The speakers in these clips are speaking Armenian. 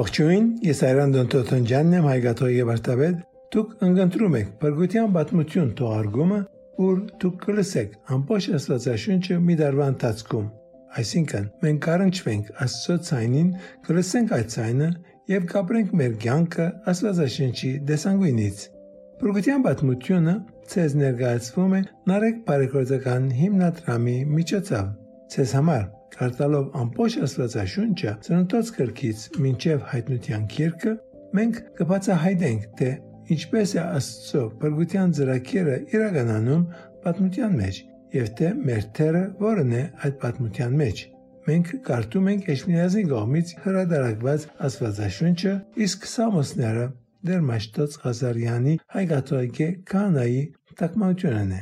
Ողջույն, ես Այրան Դոնտոթոնջյանն եմ, հայգաթող եւ արտավետ։ Դուք ընկընտրում եք Պրգության պատմություն թողարկումը, ուր դուք կլսեք ամբողջ Աստվածաշունչը մի դարվա ընթացքում։ Այսինքն, մենք կարընչվենք Աստծո ցայնին, կլսենք այդ ցայնը եւ կապրենք մեր կյանքը Աստվածաշունչի դեսանգույնից։ Պրգության պատմությունը ցեզ ներկայացվում է Նարեկ բարեգործական հիմնադրամի միջոցով։ Ցեզ համար Կարդալով ամբողջ Աստվածաշունչը ծննդոց կրկից մինչև հայտնության քիրքը, մենք կբացահայտենք, թե ինչպես է Աստծո բրգության ծրագիրը իրականանում պատմության մեջ եւ թե մեր թերը որն է այդ պատմության մեջ։ Մենք կարդում ենք Էշմիածի կողմից հրադարակված Աստվածաշունչը, իսկ Սամոսները դեր Մաշտոց Ղազարյանի հայկաթողիկե կանայի տակմությունն է։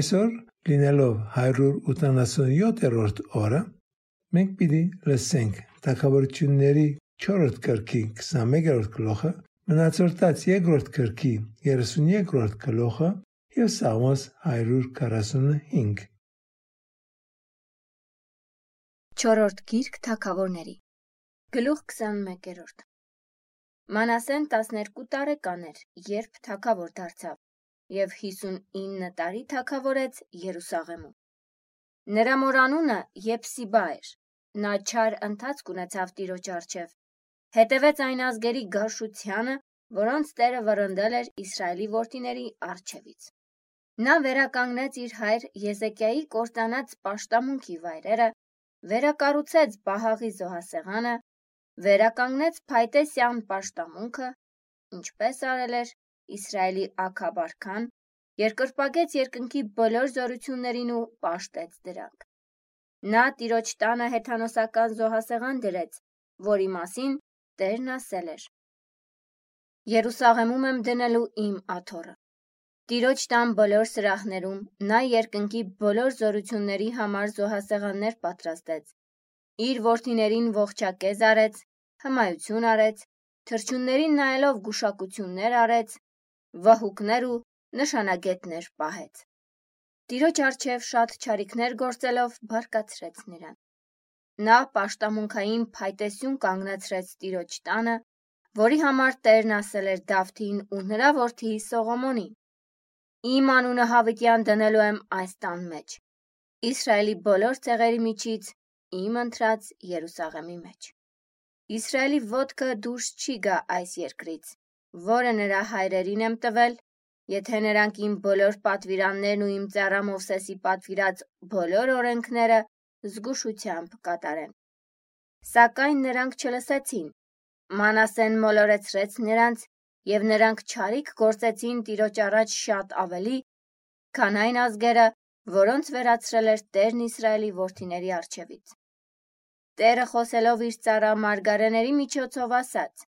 Այսօր լինելով 187-րդ օրը մենք պիտի լսենք Թագավորությունների 4-րդ գրքի 21-րդ գլուխը, մնացորդած 2-րդ գրքի 33-րդ գլուխը եւ Սաղմոս 145։ Չորրորդ գիրք Թագավորների Գլուխ 21-րդ Մանասեն 12 տարեկան էր, երբ թագավոր դարձավ, եւ 59 տարի թագավորեց Երուսաղեմում։ Նրա մոր անունը Եպսիբա էր։ Նա չար ընթացք ունեցավ Տիրոջ առջև։ Հետևեց այն ազգերի գարշությանը, որոնց Տերը վռնդել էր Իսրայելի որդիների առջևից։ Նա վերականգնեց իր հայր Եզեկիայի կործանած պաշտամունքի վայրերը, վերակառուցեց Բահաղի զոհասեղանը, վերականգնեց Փայտեսյան պաշտամունքը, ինչպես արել էր Իսրայելի ակաբարքան, երկրպագեց երկնքի բոլոր զորություններին ու պաշտեց դրանք։ Նա տիրոջ տանը հեթանոսական զոհասեղան դրեց, որի մասին Տերն ասել էր. Երուսաղեմում եմ դնելու իմ աթոռը։ Տիրոջ տան բոլոր սրահներում նա երկնքի բոլոր զորությունների համար զոհասեղաններ պատրաստեց։ Իր որդիներին ողջակեզ արեց, հմայություն արեց, թրջուններին նայելով գուշակություններ արեց, վհուկներ ու նշանագետներ պահեց։ Տիրոջ առջև շատ չարիքներ գործելով բարկացրեց նրան։ Նա պաշտամունքային փայտեսյուն կանգնացրեց Տիրոջ տանը, որի համար Տերն ասել էր Դավթին ու նրա որդի Սողոմոնին. Իմ անունը հավիտյան դնելու եմ այս տան մեջ։ Իսրայելի բոլոր ցեղերի միջից իմ ընտրած Երուսաղեմի մեջ։ Իսրայելի ոտքը դուրս չի գա այս երկրից, որը նրա հայրերին եմ տվել, Եթե նրանք իմ բոլոր պատվիրաններն ու իմ ծառա Մովսեսի պատվիրած բոլոր օրենքները զգուշությամբ կատարեն։ Սակայն նրանք չլսեցին։ Մանասեն մոլորեցրեց նրանց, եւ նրանք չարիք գործեցին Տիրոջ առաջ շատ ավելի, քան այն ազգերը, որոնց վերացրել էր Տերն Իսրայելի որդիների առջևից։ Տերը խոսելով իր ծառա Մարգարեների միջոցով ասաց.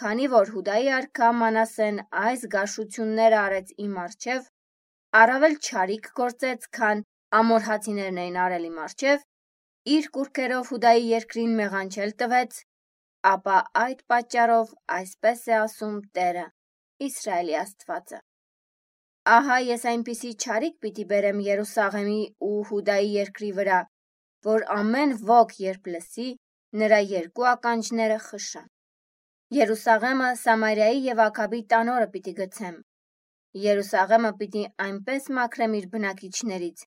Քանի որ Հուդայի արքա Մանասեն այս գաշությունները արեց իմ առջև, առավել չարիք գործեց, քան ամորհացիներն էին արել իմ առջև, իր կուրքերով Հուդայի երկրին մեղանչել տվեց, ապա այդ պատճառով այսպես է ասում Տերը, Իսրայելի Աստվածը։ Ահա ես այնպիսի չարիք պիտի բերեմ Երուսաղեմի ու Հուդայի երկրի վրա, որ ամեն ոգ երբ լսի, նրա երկու ականջները խշան։ Երուսաղեմը Սամարիայի եւ Աքաբի տանորը պիտի գցեմ։ Երուսաղեմը պիտի այնպես մաքրեմ իր բնակիչներից,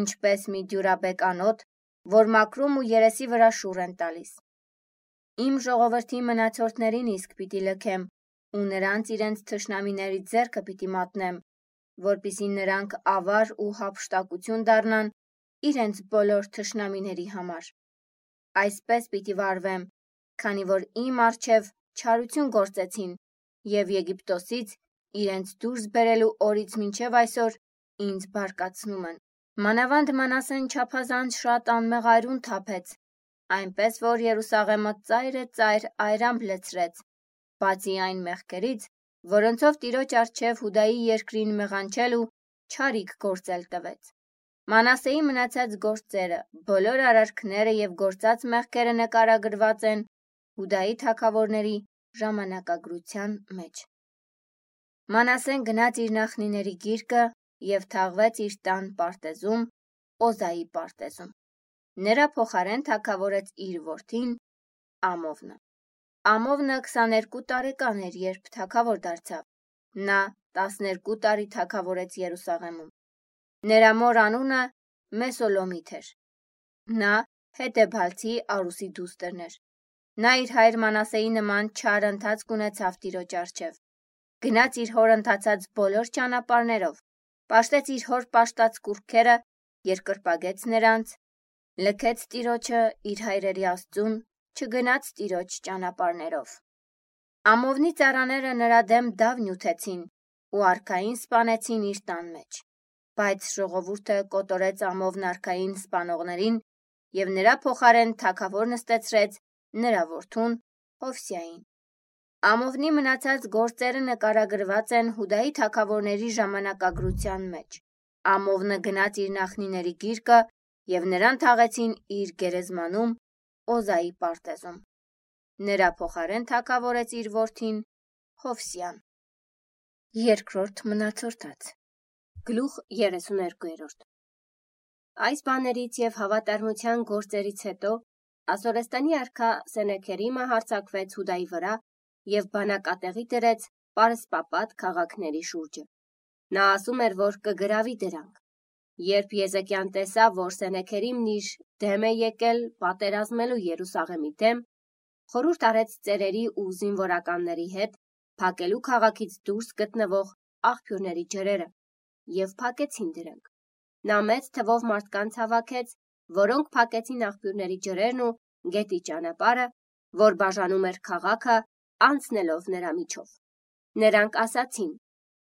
ինչպես մի դյուրաբեկ անոթ, որ մաքրում ու երեսի վրա շուռ են տալիս։ Իմ ժողովրդի մնացորդներին իսկ պիտի լքեմ ու նրանց իրենց թշնամիների ձեռքը պիտի մատնեմ, որpիսի նրանք ավար ու հափշտակություն դառնան իրենց բոլոր թշնամիների համար։ Այսպես պիտի վարվեմ, քանի որ իմ արջև չարություն գործեցին եւ Եգիպտոսից իրենց դուրս բերելու օրից մինչև այսօր ինձ բարկացնում են։ Մանավանդ Մանասեն չափազանց շատ անմեղ այրուն թափեց, այնպես որ Երուսաղեմը ծայրը ծայր այրամբ լցրեց, բացի այն մեղքերից, որոնցով Տիրոջ արչև Հուդայի երկրին մեղանչել ու չարիք գործել տվեց։ Մանասեի մնացած գործերը, բոլոր արարքները եւ գործած մեղքերը նկարագրված են Հուդայի թագավորների ժամանակագրության մեջ։ Մանասեն գնաց իր նախնիների գիրկը եւ թաղվեց իր տան պարտեզում, Օզայի պարտեզում։ Նրա փոխարեն թագավորեց իր որդին Ամովնը։ Ամովնը 22 տարեկան էր, երբ թագավոր դարձավ։ Նա 12 տարի թագավորեց Երուսաղեմում։ Նրա մոր անունը Մեսոլոմիթ էր։ Նա Հետեբալցի Արուսի դուստրն էր։ Նա իր հայր Մանասեի նման չար ընթացք ունեցավ Տիրոջ առջև։ Գնաց իր հոր ընթացած բոլոր ճանապարներով, պաշտեց իր հոր պաշտած կուրքերը, երկրպագեց նրանց, լքեց Տիրոջը իր հայրերի Աստծուն, չգնաց Տիրոջ ճանապարներով։ Ամովնի ծառաները նրա դեմ դավ նյութեցին ու արքային սպանեցին իր տան մեջ։ Բայց ժողովուրդը կոտորեց Ամովն արքային սպանողներին եւ նրա փոխարեն թագավոր նստեցրեց նրա որդուն Հովսիային։ Ամովնի մնացած գործերը նկարագրված են Հուդայի թագավորների ժամանակագրության մեջ։ Ամովնը գնաց իր նախնիների գիրկը եւ նրան թաղեցին իր գերեզմանում Օզայի պարտեզում։ Նրա փոխարեն թագավորեց իր որդին Հովսիան։ Երկրորդ մնացորդած Գլուխ 32-րդ Այս բաներից եւ հավատարմության գործերից հետո Ասորեստանի արքա Սենեքերիմը հարձակվեց Հուդայի վրա եւ բանակատեղի դրեց պարսպապատ քաղաքների շուրջը։ Նա ասում էր, որ կգրավի դրանք։ Երբ Եզեկյան տեսավ, որ Սենեքերիմն իր դեմ է եկել պատերազմելու Երուսաղեմի դեմ, խորհուրդ արեց ծերերի ու զինվորականների հետ փակելու քաղաքից դուրս գտնվող աղբյուրների ջրերը եւ փակեցին դրանք։ Նա մեծ թվով մարդկանց հավաքեց, որոնք փակեցին աղբյուրների ջրերն ու գետի ճանապարհը, որ բաժանում էր քաղաքը անցնելով նրա միջով։ Նրանք ասացին.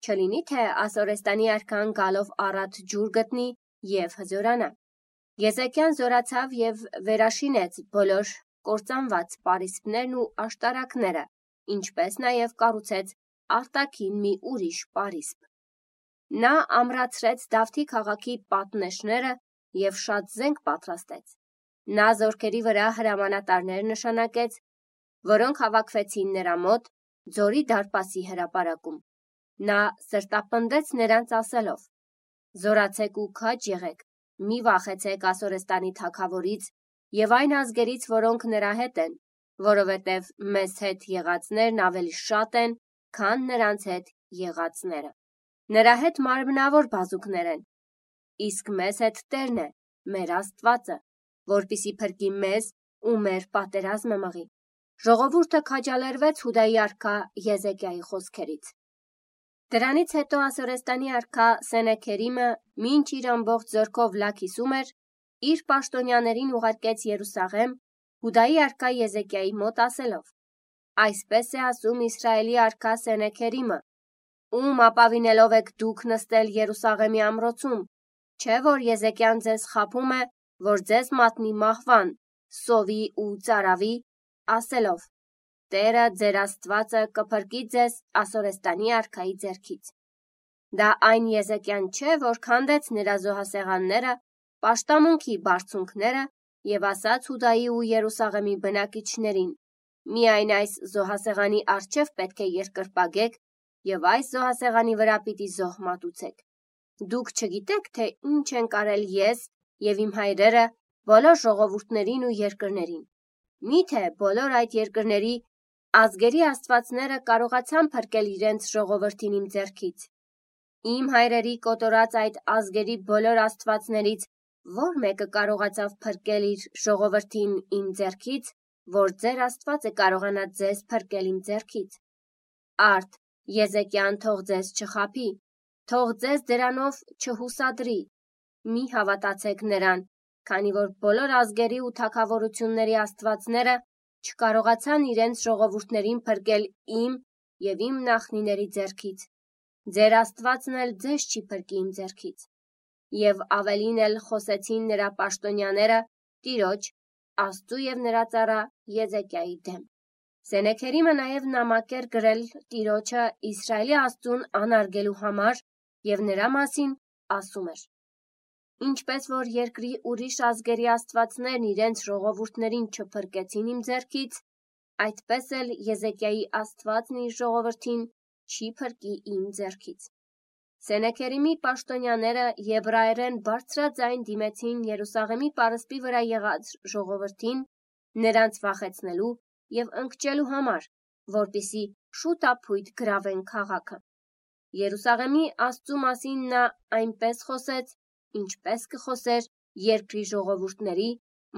Չլինի թե Ասորեստանի արքան գալով առատ ջուր գտնի եւ հզորանա։ Եզեկյան զորացավ եւ վերաշինեց բոլոր կործանված պարիսպներն ու աշտարակները, ինչպես նաեւ կառուցեց արտաքին մի ուրիշ պարիսպ։ Նա ամրացրեց Դավթի քաղաքի պատնեշները եւ շատ զենք պատրաստեց։ Նա զորքերի վրա հրամանատարներ նշանակեց որոնք հավաքվեցին նրա մոտ ձորի դարպասի հրապարակում։ Նա սրտապնդեց նրանց ասելով. Զորացեք ու քաջ եղեք, մի վախեցեք Ասորեստանի թագավորից եւ այն ազգերից, որոնք նրա հետ են, որովհետեւ մեզ հետ եղածներն ավելի շատ են, քան նրանց հետ եղածները։ Նրա հետ մարմնավոր բազուկներ են, իսկ մեզ հետ Տերն է, մեր Աստվածը, որpիսի փրկի մեզ ու մեր պատերազմը մղի։ Ժողովուրդը քաջալերվեց Հուդայի արքա Եզեկիայի խոսքերից։ Դրանից հետո Ասորեստանի արքա Սենեքերիմը, մինչ իր ամբողջ ձեռքով լաքիսում էր, իր պաշտոնյաներին ուղարկեց Երուսաղեմ Հուդայի արքա Եզեկիայի մոտ ասելով. Այսպես է ասում Իսրայելի արքա Սենեքերիմը. Ում ապավինելով եք դուք նստել Երուսաղեմի ամրոցում, չէ որ Եզեկյան ձեզ խափում է, որ ձեզ մատնի մահվան, սովի ու ծարավի ասելով. Տերը ձեր Աստվածը կփրկի ձեզ Ասորեստանի արքայի ձեռքից։ Դա այն Եզեկյան չէ, որ քանդեց նրա զոհասեղանները, պաշտամունքի բարձունքները եւ ասաց Հուդայի ու Երուսաղեմի բնակիչներին. Միայն այս զոհասեղանի առջև պետք է երկրպագեք եւ այս զոհասեղանի վրա պիտի զոհ մատուցեք։ Դուք չգիտեք, թե ինչ են կարել ես եւ իմ հայրերը բոլոր ժողովուրդներին ու երկրներին։ Միթե բոլոր այդ երկրների ազգերի աստվածները կարողացան փրկել իրենց ժողովրդին իմ ձեռքից։ Իմ հայրերի կոտորած այդ ազգերի բոլոր աստվածներից որ մեկը կարողացավ փրկել իր ժողովրդին իմ ձեռքից, որ ձեր աստվածը կարողանա ձեզ փրկել իմ ձեռքից։ Արդ Եզեկյան թող ձեզ չխափի, թող ձեզ դրանով չհուսադրի։ Մի հավատացեք նրան, քանի որ բոլոր ազգերի ու թակավորությունների աստվածները չկարողացան իրենց ժողովուրդներին փրկել իմ եւ իմ նախնիների ձեռքից։ Ձեր աստվածն էլ ձեզ չի փրկի իմ ձեռքից։ Եվ ավելին էլ խոսեցին նրա պաշտոնյաները Տիրոջ, Աստծու եւ նրա ծառա Եզեկիայի դեմ։ Սենեքերիմը նաև նամակ էր գրել Տիրոջը Իսրայելի Աստծուն անարգելու համար եւ նրա մասին ասում էր. Ինչպես որ երկրի ուրիշ ազգերի աստվածներն իրենց ժողովուրդներին չփրկեցին իմ ձեռքից, այդպես էլ Եզեկիայի աստվածն իր ժողովրդին չի փրկի իմ ձեռքից։ Սենեքերիմի պաշտոնյաները եբրայերեն բարձրաձայն դիմեցին Երուսաղեմի պարսպի վրա եղած ժողովրդին, նրանց վախեցնելու եւ ընկճելու համար, որpիսի շուտ ապույտ գրավեն քաղաքը։ Երուսաղեմի Աստծու մասին նա այնպես խոսեց, ինչպես կխոսեր երկրի ժողովուրդների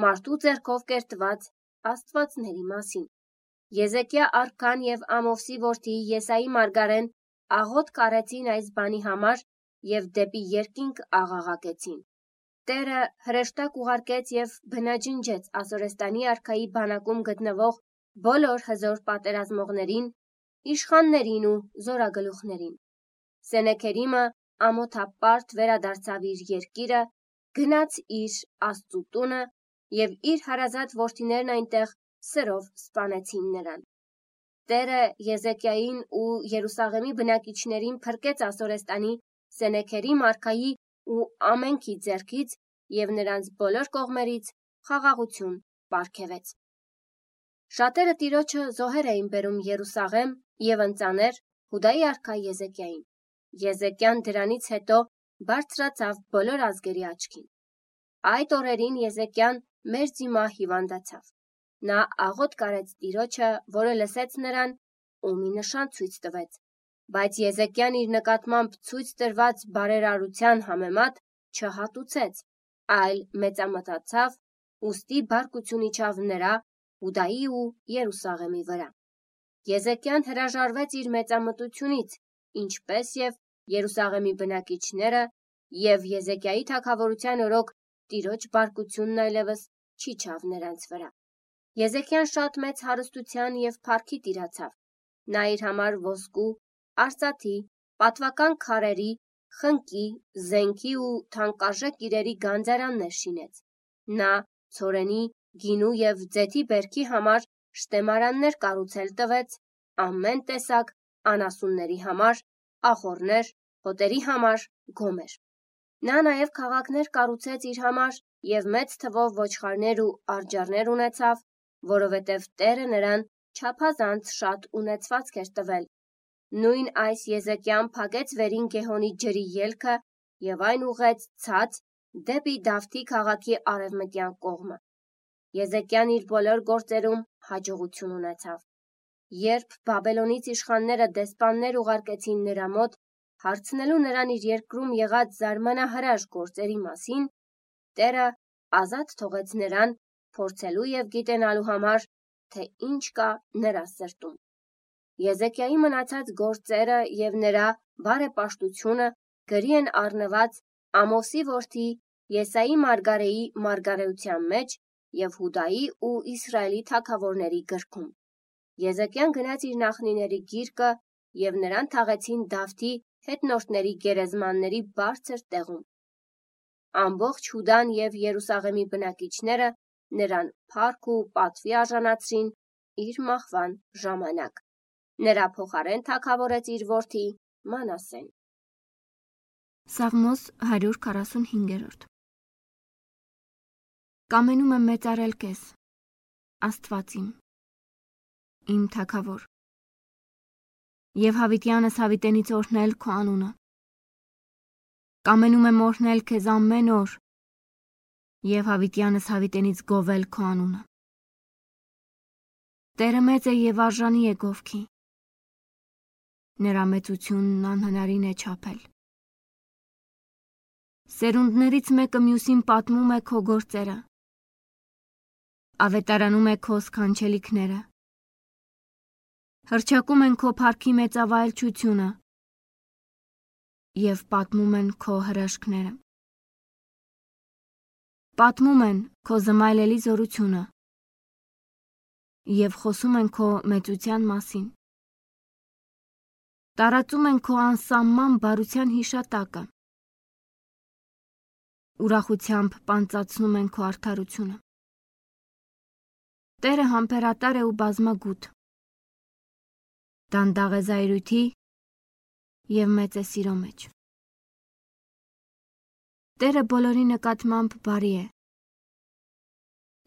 մարդու ձեռքով կերտված աստվածների մասին։ Եզեկիա արքան եւ Ամովսի որդի Եսայի մարգարեն աղոտ կարեցին այս բանի համար եւ դեպի երկինք աղաղակեցին։ Տերը հրեշտակ ուղարկեց եւ բնաջնջեց Ասորեստանի արքայի բանակում գտնվող բոլոր հզոր պատերազմողներին, իշխաններին ու զորագլուխներին։ Սենեքերիմը ամոթապարտ վերադարձավ իր երկիրը, գնաց իր Աստծու տունը եւ իր հարազատ որդիներն այնտեղ սրով սպանեցին նրան։ Տերը Եզեկիային ու Երուսաղեմի բնակիչներին փրկեց Ասորեստանի Սենեքերի մարքայի ու ամենքի ձեռքից եւ նրանց բոլոր կողմերից խաղաղություն պարգևեց։ Շատերը տիրոջը զոհեր էին բերում Երուսաղեմ եւ ընծաներ Հուդայի արքա Եզեկիային։ Եզեկյան դրանից հետո բարձրացավ բոլոր ազգերի աչքին։ Այդ օրերին Եզեկյան մեր դիմա հիվանդացավ։ Նա աղոտ կարեց տիրոջը, որը լսեց նրան ու մի նշան ցույց տվեց բայց Եզեկյան իր նկատմամբ ցույց տրված բարերարության համեմատ չհատուցեց, այլ մեծամտածավ, ուստի բարկություն իջավ նրա, Հուդայի ու Երուսաղեմի վրա։ Եզեկյան հրաժարվեց իր մեծամտությունից, ինչպես եւ Երուսաղեմի բնակիչները եւ Եզեկիայի թագավորության օրոք տիրոջ բարկությունն այլևս չիջավ նրանց վրա։ Եզեկյան շատ մեծ հարստության եւ փառքի տիրացավ։ Նա իր համար ոսկու, արծաթի, պատվական քարերի, խնկի, զենքի ու թանկարժեք իրերի գանձարաններ շինեց։ Նա ցորենի, գինու եւ ձեթի բերքի համար շտեմարաններ կառուցել տվեց, ամեն տեսակ անասունների համար, ախորներ, հոտերի համար, գոմեր։ Նա նաև քաղաքներ կառուցեց իր համար եւ մեծ թվով ոչխարներ ու արջառներ ունեցավ, որովհետև Տերը նրան չափազանց շատ ունեցվածք էր տվել Նույն այս Եզեկյան փակեց վերին Գեհոնի ջրի ելքը եւ այն ուղեց ցած դեպի Դավթի քաղաքի արևմտյան կողմը։ Եզեկյան իր բոլոր գործերում հաջողություն ունեցավ։ Երբ Բաբելոնից իշխանները դեսպաններ ուղարկեցին նրա մոտ, հարցնելու նրան իր երկրում եղած զարմանահրաշ գործերի մասին, Տերը ազատ թողեց նրան փորձելու եւ գիտենալու համար, թե ինչ կա նրա սրտում։ Եզեկիայի մնացած գործերը եւ նրա բարեպաշտությունը գրի են առնված Ամոսի որդի Եսայի Մարգարեի մարգարեության մեջ եւ Հուդայի ու Իսրայելի թագավորների գրքում։ Եզեկյան գնաց իր նախնիների գիրկը եւ նրան թաղեցին Դավթի հետնորդների գերեզմանների բարձր տեղում։ Ամբողջ Հուդան եւ Երուսաղեմի բնակիչները նրան փառք ու պատվի արժանացրին իր մահվան ժամանակ։ Նրա փոխարեն թագավորեց իր որդի Մանասեն։ Սաղմոս 145-րդ Կամենում եմ մեծարել քեզ, Աստված իմ, թագավոր։ Եվ հավիտյանս հավիտենից օրհնել քո անունը։ Կամենում եմ օրհնել քեզ ամեն օր, եւ հավիտյանս հավիտենից գովել քո անունը։ Տերը մեծ է եւ արժանի է գովքի նրա մեծությունն անհնարին է չափել։ Սերունդներից մեկը մյուսին պատմում է քո գործերը։ Ավետարանում է քո սքանչելիքները։ Հրճակում են քո փառքի մեծավայելչությունը եւ պատմում են քո հրաշքները։ Պատմում են քո զմայլելի զորությունը եւ խոսում են քո մեծության մասին տարածում են քո անսահման բարության հիշատակը։ Ուրախությամբ պանծացնում են քո արդարությունը։ Տերը համբերատար է ու բազմագութ։ Դանդաղ է զայրույթի եւ մեծ է սիրո մեջ։ Տերը բոլորի նկատմամբ բարի է։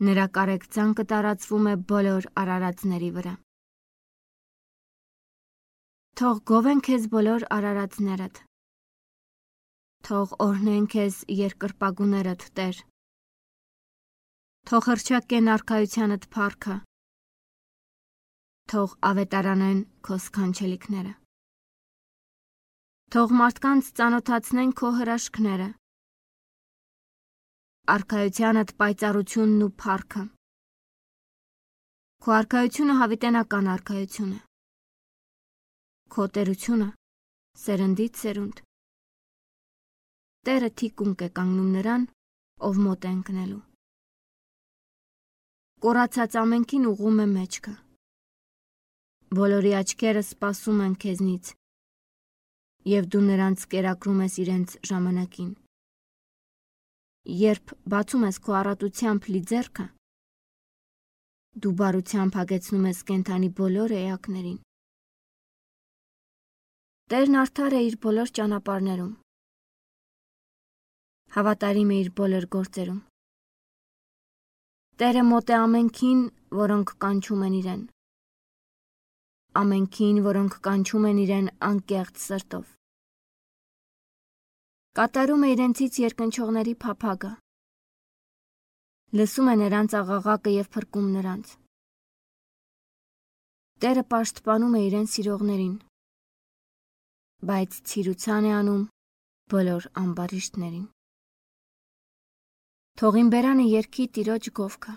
Նրա կարեկցանքը տարածվում է բոլոր արարածների վրա։ Թող գովեն քեզ բոլոր արարածներդ։ Թող օրհնեն քեզ երկրպագուներդ, Տեր։ Թող հրճակեն արքայությանդ փառքը։ թող ավետարանեն քո սքանչելիքները։ Թող մարդկանց ծանոթացնեն քո հրաշքները։ Արքայությանդ պայծառությունն ու փառքը։ Քո արքայությունը հավիտենական արքայություն է։ Քո տերությունը սերնդից սերունդ։ Տերը թիկունք է կանգնում նրան, ով մոտ է ընկնելու։ Կորացած ամենքին ուղում է մեջքը։ Բոլորի աչքերը սպասում են քեզնից, եւ դու նրանց կերակրում ես իրենց ժամանակին։ Երբ բացում ես քո առատությամբ լի ձեռքը, Դու բարությամբ հագեցնում ես կենթանի բոլոր էակներին։ Տերն արդար է իր բոլոր ճանապարհներում։ Հավատարիմ է իր բոլոր գործերում։ Տերը մոտ է ամենքին, որոնք կանչում են իրեն։ Ամենքին, որոնք կանչում են իրեն անկեղծ սրտով։ Կատարում է իրենցից երկնչողների փափագը լսում է նրանց աղաղակը եւ փրկում նրանց։ Տերը պաշտպանում է իրեն սիրողներին, բայց ցիրուցան է անում բոլոր ամբարիշտներին։ Թողին բերանը երկի տիրոջ գովքը։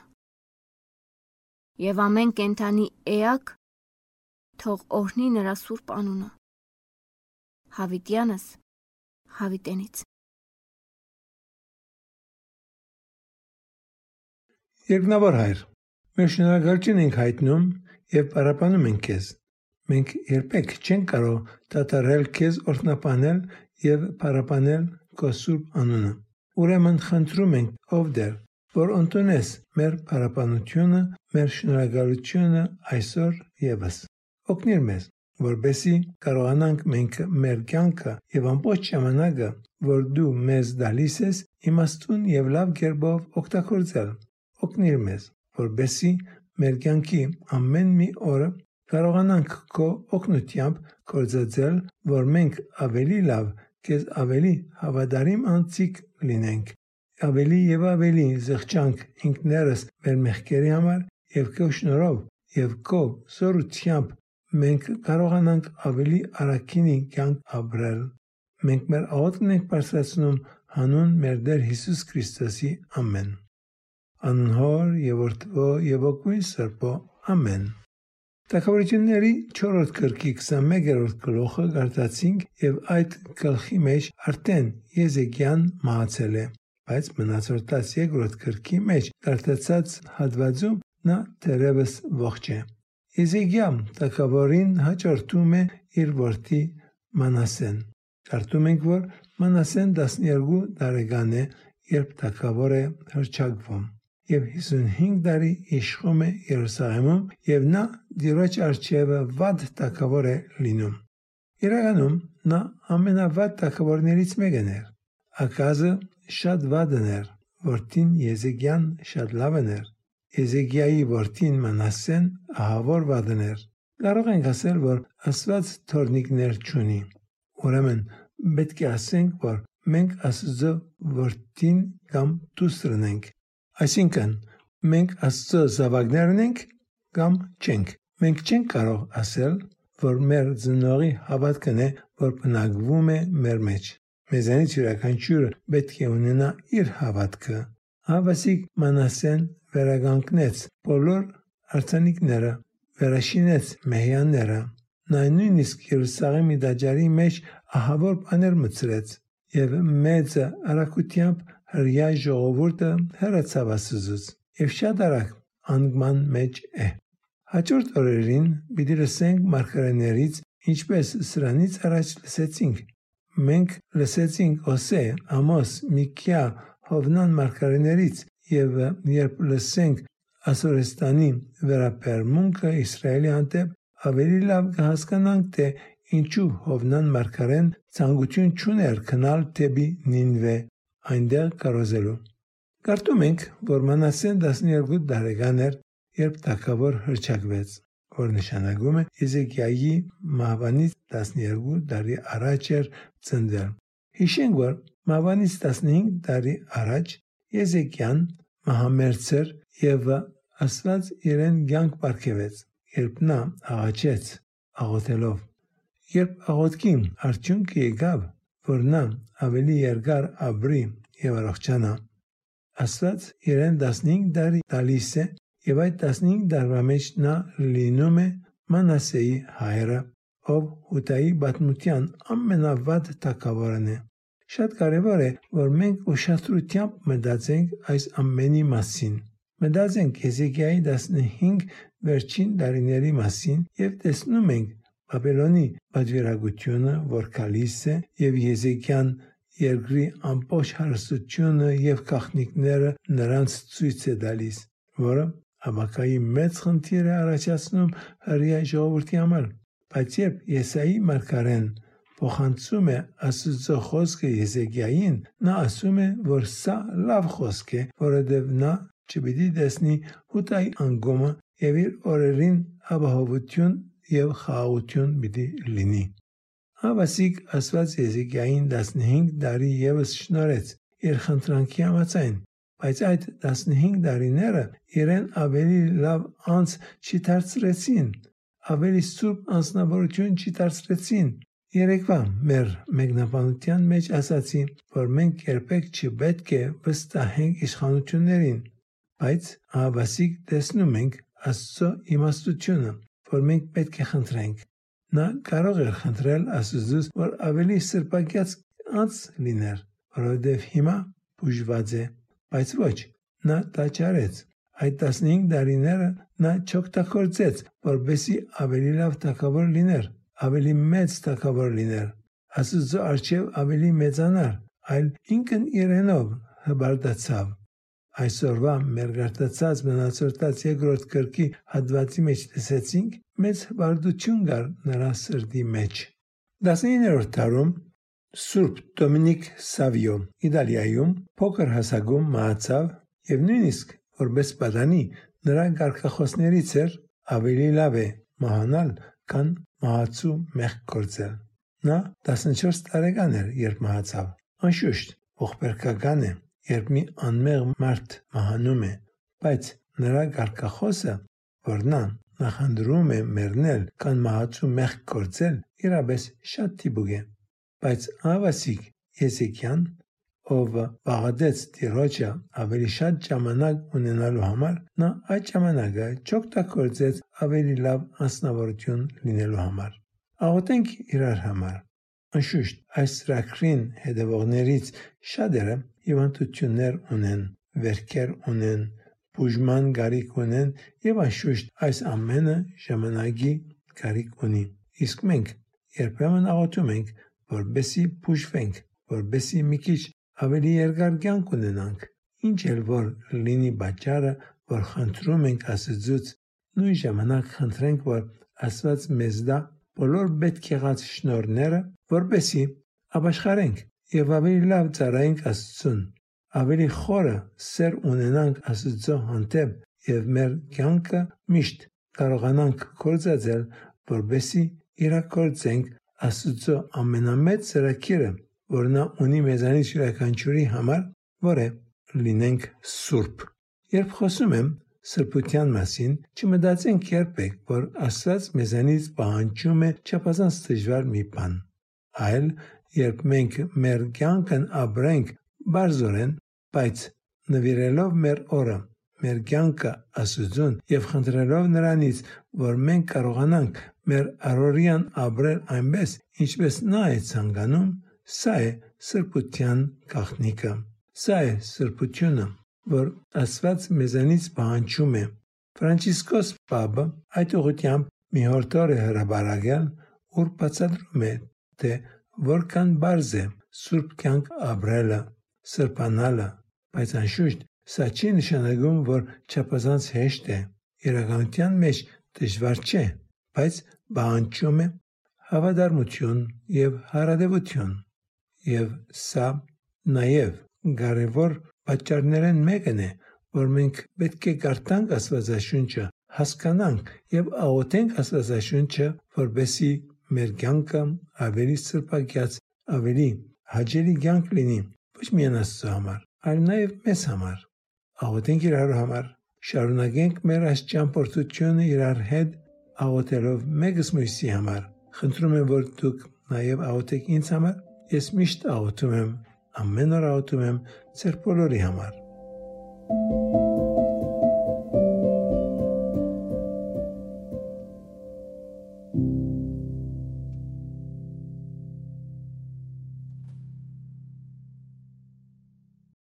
Եվ ամեն կենթանի էակ թող օրհնի նրա սուրբ անունը։ Հավիտյանս հավիտենից Երկնավոր Հայր, մեր շնորհակալություն ենք հայտնում եւ պարապանում ենք քեզ։ Մենք երբեք չենք կարող դատարել քեզ օրհնապանել եւ պարապանել քո սուրբ անունը։ Ուրեմն խնդրում ենք ով դեր, որ ընդունես մեր պարապանությունը, մեր շնորհակալությունը այսօր եւս։ Օգնիր մեզ, որբեսի կարողանանք մենք մեր կյանքը եւ ամբողջ ժամանակը, որ դու մեզ դալիս ես, իմաստուն եւ լավ կերպով օգտագործել օգնիր մեզ, որբեսի մեր կյանքի ամեն մի օրը կարողանանք քո օգնությամբ կործածել, որ մենք ավելի լավ, քեզ ավելի հավատարիմ անցիկ լինենք, ավելի եւ ավելի զղջանք ինքներս մեր մեղքերի համար եւ քո շնորհով եւ քո սորությամբ մենք կարողանանք ավելի արագինի կյանք ապրել։ Մենք մեր աղոթքն ենք բարձրացնում հանուն մեր Տեր Հիսուս Քրիստոսի ամեն անհոր եւ որդվո եւ օգույն սրբո ամեն Տակավորությունների 4-րդ գրքի 21-րդ գլուխը գարտացինք եւ այդ գլխի մեջ արդեն Եզեկիան մահացել է բայց մնացորդ 12-րդ գրքի մեջ գարտացած հատվածում նա դերևս ողջ է Եզեկիան տակավորին հաջորդում է իր որդի Մանասեն Կարդում ենք որ Մանասեն 12 տարեկան է երբ տակավոր է հրճակվում եւ 55 տարի իշխում է Երուսաղեմում եւ նա դիրոջ արչեւը վատ տակավոր է լինում։ Իրականում նա ամենավատ տակավորներից մեկն էր։ Ակազը շատ վատն էր, որտին Եզեկիան շատ լավն էր։ Եզեկիայի որդին Մանասեն ահավոր վատն էր։ Կարող ենք ասել, որ Աստված թորնիկներ չունի։ Ուրեմն պետք է ասենք, որ մենք Աստծո որդին կամ դուստրն ենք Այսինքն, մենք Աստծո զավակներն ենք կամ չենք։ Մենք չենք կարող ասել, որ մեր ծնողի հավատքն է, որ բնակվում է մեր մեջ։ Մեզանից յուրաքանչյուրը պետք է ունենա իր հավատքը։ Հավասիկ Մանասեն վերագանքնեց բոլոր արցանիկները, վերաշինեց մեհյանները։ Նա նույնիսկ Երուսաղեմի դաջարի մեջ ահավոր բաներ մցրեց եւ մեծ արակությամբ հրյա ժողովուրդը հեռացավ Աստծուց եւ շատ արագ անգման մեջ է։ Հաջորդ օրերին պիտի լսենք մարգարեներից, ինչպես սրանից առաջ լսեցինք։ Մենք լսեցինք Օսե, Ամոս, Միքիա, Հովնան մարգարեներից եւ երբ լսենք Ասորեստանի վերապերմունքը Իսրայելի հանդեպ ավելի լավ կհասկանանք թե ինչու Հովնան մարգարեն ցանկություն չուներ քնալ դեպի Նինվե այնտեղ կարոզելու։ Կարդում ենք, որ Մանասեն 12 տարեկան էր, երբ Թագավոր հրճակվեց, որ նշանակում է Եզեկիայի մահվանից 12 տարի առաջ էր ծնվել։ Հիշենք, որ մահվանից 15 տարի առաջ Եզեկիան մահամերձ էր եւ Աստված իրեն ցանկ ապարգևեց։ երբ նա աղաչեց աղոթելով։ Երբ աղոթքի արդյունքը եկավ, որ նա ավելի երկար ապրի եւ առողջանա, Աստված իրեն 15 տարի տալիս է եւ այդ 15 տարվա մեջ նա լինում է Մանասեի հայրը, ով Հուտայի բաթմության ամենավատ թակավորն է։ Շատ կարևոր է, որ մենք ուշադրությամբ մտածենք այս ամենի մասին։ Մտածենք Հեզեկիայի 15 վերջին տարիների մասին եւ տեսնում ենք Բաբելոնի պատվիրակությունը, որ գալիս է եւ Հեզեկիան երկրի ամբողջ հարստությունը եւ գաղտնիքները նրանց ցույց է տալիս, որը Հավաքայի մեծ խնդիր է առաջացնում հրյա ժողովրդի համար։ Բայց երբ Եսայի մարգարեն փոխանցում է Աստծո խոսքը Եզեկիային, նա ասում է, որ սա լավ խոսք է, որովհետև նա չպիտի տեսնի հուտայի անգոմը եւ իր օրերին ապահովություն եւ խաղաղություն պիտի լինի։ Հավասիկ Աստված Եզեկիային 15 տարի եւս շնորհեց իր խնդրանքի համաձայն, բայց այդ 15 տարիները իրեն ավելի լավ անց չդարձրեցին, ավելի սուրբ անձնավորություն չդարձրեցին։ Երեկվա մեր մեկնաբանության մեջ ասացի, որ մենք երբեք չպետք է վստահենք իշխանություններին, բայց ահավասիկ տեսնում ենք Աստծո իմաստությունը, որ մենք պետք է խնդրենք։ Նա կարող էր խնդրել Աստծուց, որ ավելի սրբագյաց անց լիներ, որովհետև հիմա բուժված է Բայց ոչ, նա դա չարեց։ Այդ 15 տարիները նա չօգտագործեց, որբեսի ավելի լավ թակավոր լիներ, ավելի մեծ թակավոր լիներ, Աստծո արչև ավելի մեծանար, այլ ինքն իրենով հբարդացավ։ Այսօրվա մեր գարտացած մնացորդած երկրորդ կրկի հատվածի մեջ տեսեցինք մեծ հբարդություն կար նրա սրտի մեջ։ 19-րդ դարում Սուրբ Դոմինիկ Սավիո Իտալիայում փոքր հասակում մահացավ եւ նույնիսկ որպես պատանի նրա ղարքախոսներից էր ավելի լավ է մահանալ, քան մահացու մեղք գործել։ Նա 14 տարեկան էր, երբ մահացավ։ Անշուշտ, ողբերգական է, երբ մի անմեղ մարդ մահանում է, բայց նրա ղարքախոսը, որ նա նախանդրում է մեռնել, քան մահացու մեղք գործել, իրապես շատ թիբուկ է բայց Ավասիկ Եսեկյան, ով վաղադեց Տիրոջը ավելի շատ ժամանակ ունենալու համար, նա այդ ժամանակը չօգտագործեց ավելի լավ անձնավորություն լինելու համար։ Աղոթենք իրար համար։ Անշուշտ, այս ծրագրին հետևողներից շատերը հիվանդություններ ունեն, վերքեր ունեն, բուժման գարիք ունեն եւ անշուշտ այս ամենը ժամանակի գարիք ունի։ Իսկ մենք երբեմն աղոթում ենք որբեսի բուժվենք, որբեսի մի քիչ ավելի երկար կյանք ունենանք։ Ինչ էլ որ լինի պատճառը, որ խնդրում ենք Աստծուց, նույն ժամանակ խնդրենք, որ Աստված մեզ դա բոլոր պետք եղած շնորհները, որբեսի ապաշխարենք եւ ավելի լավ ծառայենք Աստծուն, ավելի խորը սեր ունենանք Աստծո հանդեպ եւ մեր կյանքը միշտ կարողանանք կործածել, որբեսի իրակորձենք Աստծո ամենամեծ ծրագիրը, որ նա ունի մեզանից յուրաքանչյուրի համար, որ է լինենք սուրբ։ Երբ խոսում եմ սրբության մասին, չմտածենք երբեք, որ Աստված մեզանից պահանջում է չափազանց դժվար մի բան, այլ երբ մենք մեր կյանքն ապրենք բարձորեն, բայց նվիրելով մեր օրը, մեր կյանքը Աստծուն եւ խնդրելով նրանից, որ մենք կարողանանք մեր առօրյան ապրել այնպես, ինչպես նա է ցանկանում, սա է սրբության գաղտնիքը։ Սա է սրբությունը, որ Աստված մեզանից պահանջում է։ Ֆրանցիսկոս Պապը այդ ուղղությամբ մի հորտոր է հրաբարակել, ուր բացատրում է, թե որքան բարձ է սուրբ կյանք ապրելը, սրբանալը, բայց անշուշտ սա չի նշանակում, որ չափազանց հեշտ է։ Իրականության մեջ դժվար չէ, բայց պահանջում է հավատարմություն եւ հարադեվություն եւ սա նաեւ կարևոր պատճառներն մեկն է որ մենք պետք է գարտանք Աստվածաշունչը հասկանանք եւ աղոթենք Աստվածաշունչը որբեսի մեր կյանքը ավելի սրբագյաց ավելի հաջելի կյանք լինի ոչ միայն Աստծո համար այլ նաեւ մեզ համար աղոթենք իրար համար շարունակենք մեր այս ճամփորդությունը իրար հետ աղոթելով մեգս մույսի համար։ Խնդրում եմ, որ դուք նաև աղոթեք ինձ համար։ Ես միշտ աղոթում եմ, ամեն օր աղոթում եմ ձեր բոլորի համար։ Thank you